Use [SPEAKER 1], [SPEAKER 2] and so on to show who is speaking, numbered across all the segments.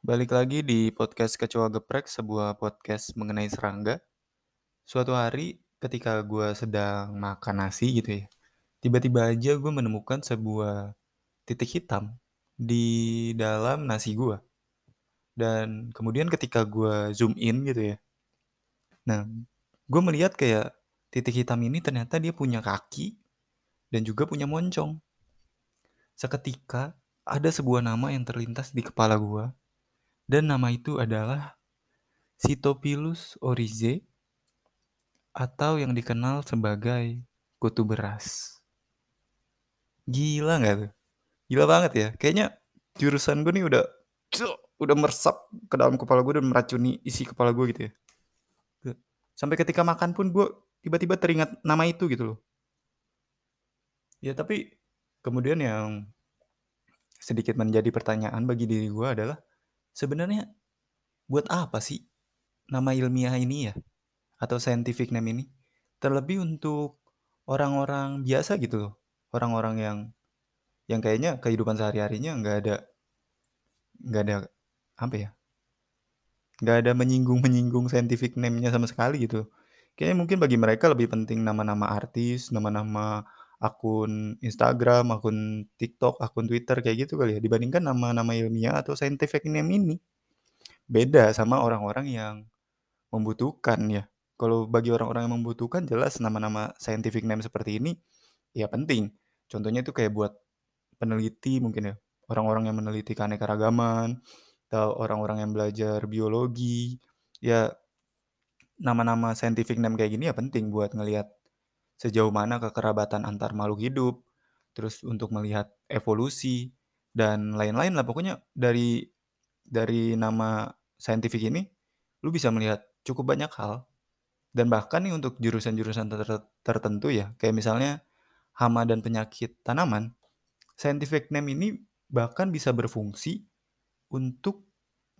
[SPEAKER 1] Balik lagi di podcast Kecoa Geprek, sebuah podcast mengenai serangga. Suatu hari ketika gue sedang makan nasi gitu ya, tiba-tiba aja gue menemukan sebuah titik hitam di dalam nasi gue. Dan kemudian ketika gue zoom in gitu ya, nah gue melihat kayak titik hitam ini ternyata dia punya kaki dan juga punya moncong. Seketika ada sebuah nama yang terlintas di kepala gue dan nama itu adalah Sitopilus orizae atau yang dikenal sebagai kutu beras. Gila nggak tuh? Gila banget ya. Kayaknya jurusan gue nih udah udah meresap ke dalam kepala gue dan meracuni isi kepala gue gitu ya. Sampai ketika makan pun gue tiba-tiba teringat nama itu gitu loh. Ya tapi kemudian yang sedikit menjadi pertanyaan bagi diri gue adalah sebenarnya buat apa sih nama ilmiah ini ya? Atau scientific name ini? Terlebih untuk orang-orang biasa gitu loh. Orang-orang yang yang kayaknya kehidupan sehari-harinya nggak ada nggak ada apa ya? Nggak ada menyinggung-menyinggung scientific name-nya sama sekali gitu. Kayaknya mungkin bagi mereka lebih penting nama-nama artis nama-nama akun Instagram, akun TikTok, akun Twitter kayak gitu kali ya dibandingkan nama-nama ilmiah atau scientific name ini beda sama orang-orang yang membutuhkan ya. Kalau bagi orang-orang yang membutuhkan jelas nama-nama scientific name seperti ini ya penting. Contohnya itu kayak buat peneliti mungkin ya. Orang-orang yang meneliti keanekaragaman atau orang-orang yang belajar biologi. Ya nama-nama scientific name kayak gini ya penting buat ngelihat sejauh mana kekerabatan antar makhluk hidup. Terus untuk melihat evolusi dan lain-lain lah. Pokoknya dari dari nama scientific ini lu bisa melihat cukup banyak hal. Dan bahkan nih untuk jurusan-jurusan ter tertentu ya kayak misalnya hama dan penyakit tanaman scientific name ini bahkan bisa berfungsi untuk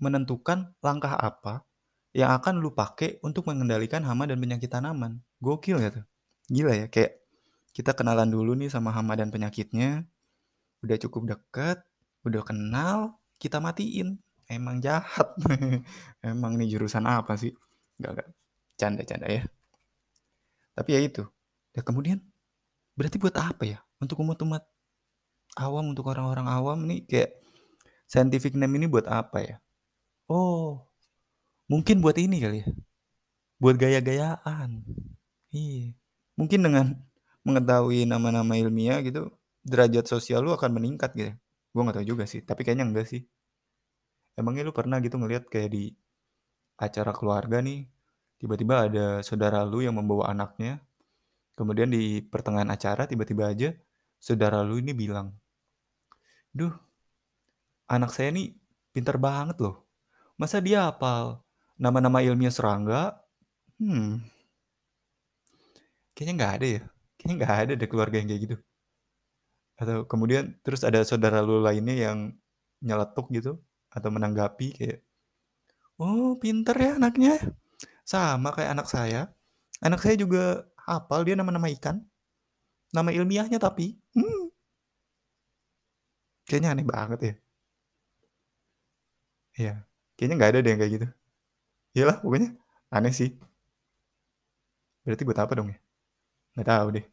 [SPEAKER 1] menentukan langkah apa yang akan lu pakai untuk mengendalikan hama dan penyakit tanaman. Gokil ya gila ya kayak kita kenalan dulu nih sama hama dan penyakitnya udah cukup deket udah kenal kita matiin emang jahat emang nih jurusan apa sih Gak, gak. Canda-canda ya. Tapi ya itu. Ya kemudian, berarti buat apa ya? Untuk umat-umat awam, untuk orang-orang awam nih kayak scientific name ini buat apa ya? Oh, mungkin buat ini kali ya. Buat gaya-gayaan. Iya. Mungkin dengan mengetahui nama-nama ilmiah gitu, derajat sosial lu akan meningkat gitu. Gue gak tau juga sih, tapi kayaknya enggak sih. Emangnya lu pernah gitu ngeliat kayak di acara keluarga nih, tiba-tiba ada saudara lu yang membawa anaknya, kemudian di pertengahan acara tiba-tiba aja saudara lu ini bilang, duh, anak saya nih pinter banget loh. Masa dia hafal nama-nama ilmiah serangga? Hmm, kayaknya nggak ada ya. Kayaknya nggak ada deh keluarga yang kayak gitu. Atau kemudian terus ada saudara lu lainnya yang nyeletuk gitu atau menanggapi kayak Oh, pinter ya anaknya. Sama kayak anak saya. Anak saya juga hafal dia nama-nama ikan. Nama ilmiahnya tapi. Hmm. Kayaknya aneh banget ya. Iya. Kayaknya nggak ada deh yang kayak gitu. Iyalah pokoknya aneh sih. Berarti buat apa dong ya? Nggak tahu deh.